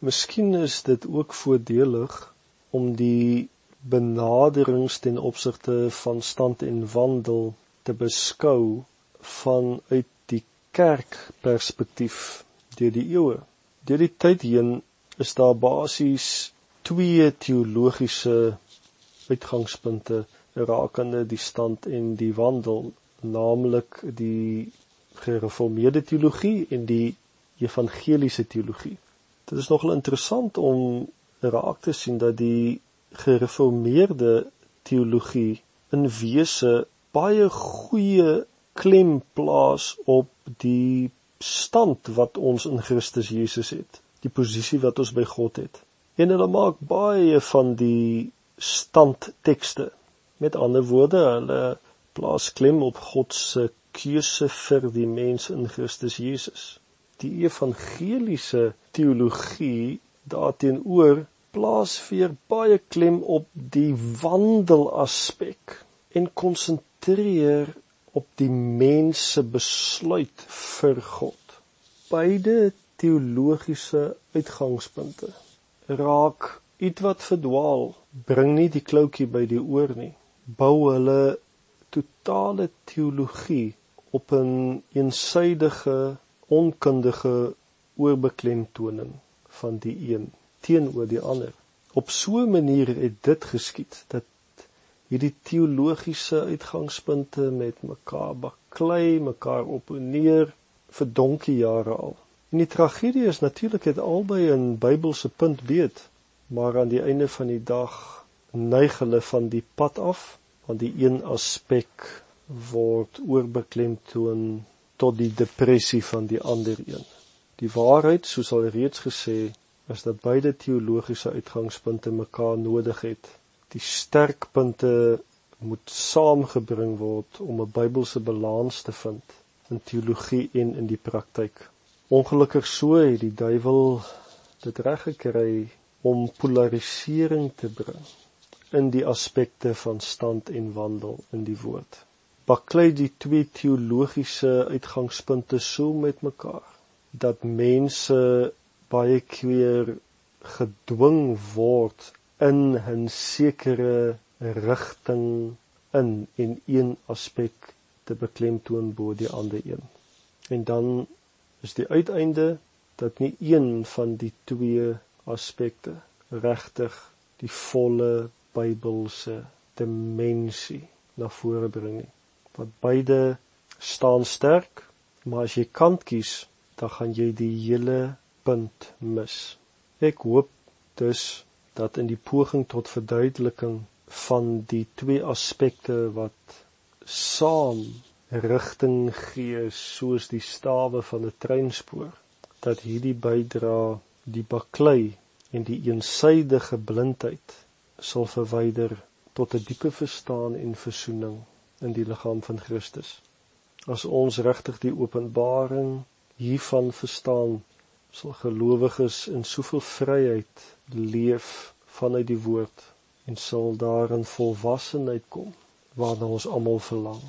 Miskien is dit ook voordelig om die benaderings ten opsigte van stand en wandel te beskou vanuit die kerkperspektief deur die eeue. Deur die tyd heen is daar basies twee teologiese uitgangspunte rakende die stand en die wandel, naamlik die gereformeerde teologie en die evangeliese teologie. Dit is nogal interessant om raak te sien dat die gereformeerde teologie in wese baie goeie klem plaas op die stand wat ons in Christus Jesus het, die posisie wat ons by God het. En hulle maak baie van die standtekste Met ander woorde, hulle plaas klem op God se keuse vir die mens in Christus Jesus. Die evangeliese teologie daarteenoor plaas weer baie klem op die wandelaspek en konsentreer op die mens se besluit vir God. Beide teologiese uitgangspunte raak ietwat verdwaal, bring nie die kloutjie by die oor nie bou hulle totale teologie op 'n een eensydige onkundige oorbeklemtoning van die een teenoor die ander. Op so 'n manier het dit geskied dat hierdie teologiese uitgangspunte met mekaar baklei, mekaar opponeer vir donkie jare al. En die tragedie is natuurlik het albei 'n Bybelse punt weet, maar aan die einde van die dag neig hulle van die pad af want die een aspek word oorbeklemtoon tot die depressie van die ander een. Die waarheid, soos al reeds gesê, is dat beide teologiese uitgangspunte mekaar nodig het. Die sterkpunte moet saamgebring word om 'n Bybelse balans te vind in teologie en in die praktyk. Ongelukkig so het die duiwel dit reg gekry om polarisering te bring in die aspekte van stand en wandel in die woord. Baklei die twee teologiese uitgangspunte so met mekaar dat mense baie keer gedwing word in 'n sekere rigting in en een aspek te beklemtoon bo die ander een. En dan is die uiteinde dat nie een van die twee aspekte regtig die volle Bybelse dimensie na vore bring nie. Want beide staan sterk, maar as jy kant kies, dan gaan jy die hele punt mis. Ek hoop dus dat in die poging tot verduideliking van die twee aspekte wat saam rigting gee soos die stawe van 'n treinspoor dat hierdie bydra die baklei en die eensydige blindheid sal verwyder tot 'n diepe verstaan en versoening in die liggaam van Christus. As ons regtig die openbaring hiervan verstaan, sal gelowiges in soveel vryheid leef vanuit die woord en sal daarin volwassenheid kom waarna ons almal verlang.